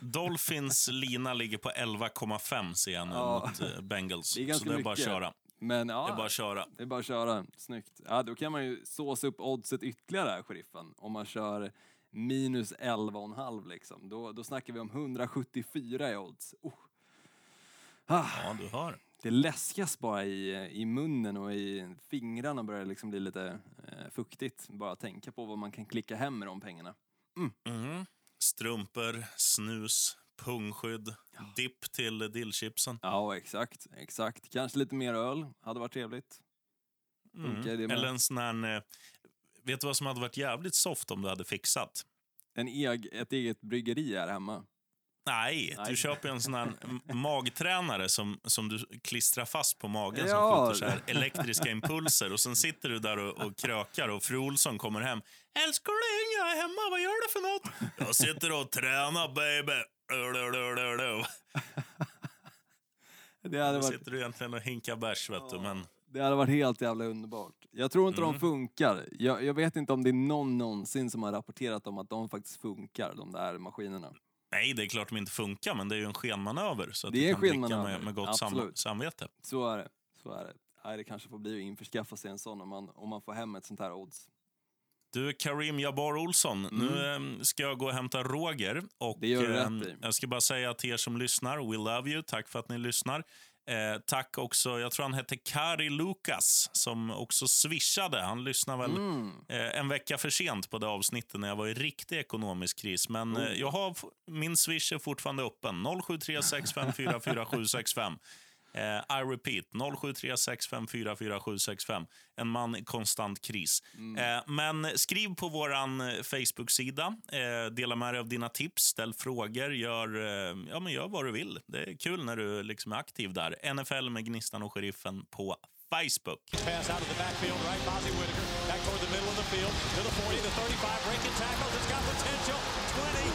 Dolphins lina ligger på 11,5 ser jag nu Ja. mot eh, Bengals. Det är ganska Så det är bara att köra. Men ja, Det är bara att köra. Det är bara att köra. Snyggt. Ja, då kan man ju såsa upp oddset ytterligare sheriffen. Om man kör minus 11,5 liksom. Då, då snackar vi om 174 i odds. Oh. Ah, Ja, du hör. det läskas bara i, i munnen och i fingrarna börjar liksom bli lite eh, fuktigt. Bara tänka på vad man kan klicka hem med de pengarna. Mm. Strumpor, snus, pungskydd, dipp till dillchipsen. Ja, exakt. Exakt. Kanske lite mer öl. Hade varit trevligt. Med? Eller en sån här... Vet du vad som hade varit jävligt soft om du hade fixat? En eg, ett eget bryggeri här hemma. Nej, Nej. du köper en sån här magtränare som, som du klistrar fast på magen Ja. som skjuter så här elektriska impulser. Och Sen sitter du där och, och krökar och fru Olsson kommer hem. Älskling, jag är hemma. Vad gör du för något? Jag sitter och tränar, baby. Det hade varit sitter du egentligen och hinkar bärs, vet du. Men Det hade varit helt jävla underbart. Jag tror inte Mm. de funkar. Jag, jag vet inte om det är någon någonsin som har rapporterat om att de faktiskt funkar, de där maskinerna. nej, det är klart de inte funkar, men det är ju en skenmanöver. Så att Det är en skenmanöver, med, med gott sam, absolut. samvete. Så är det. Så är det. Nej, det kanske får bli att införskaffa sig en sån om man, om man får hem ett sånt här odds. Du, Karim Jabbar Olsson, nu eh, ska jag gå och hämta Roger. Och, Mm. Det gör du rätt i. Jag ska bara säga till er som lyssnar, we love you. Tack för att ni lyssnar. Eh, tack också, jag tror han hette Kari Lukas, som också swishade. Han lyssnade väl Mm. eh, en vecka för sent på det avsnittet när jag var i riktig ekonomisk kris. Men Oh. eh, jag har, min swish är fortfarande öppen. 0736544765. Eh, I repeat, 0736544765. En man i konstant kris. Mm. Eh, men skriv på vår Facebook-sida. Eh, dela med dig av dina tips, ställ frågor, gör, eh, ja, men gör vad du vill. Det är kul när du liksom är aktiv där. NFL med Gnistan och Sheriffen på Facebook. Pass out of the backfield, right? Bozzy Whitaker back toward the middle of the field to the 40, the 35, breaking tackles. It's got potential. 20,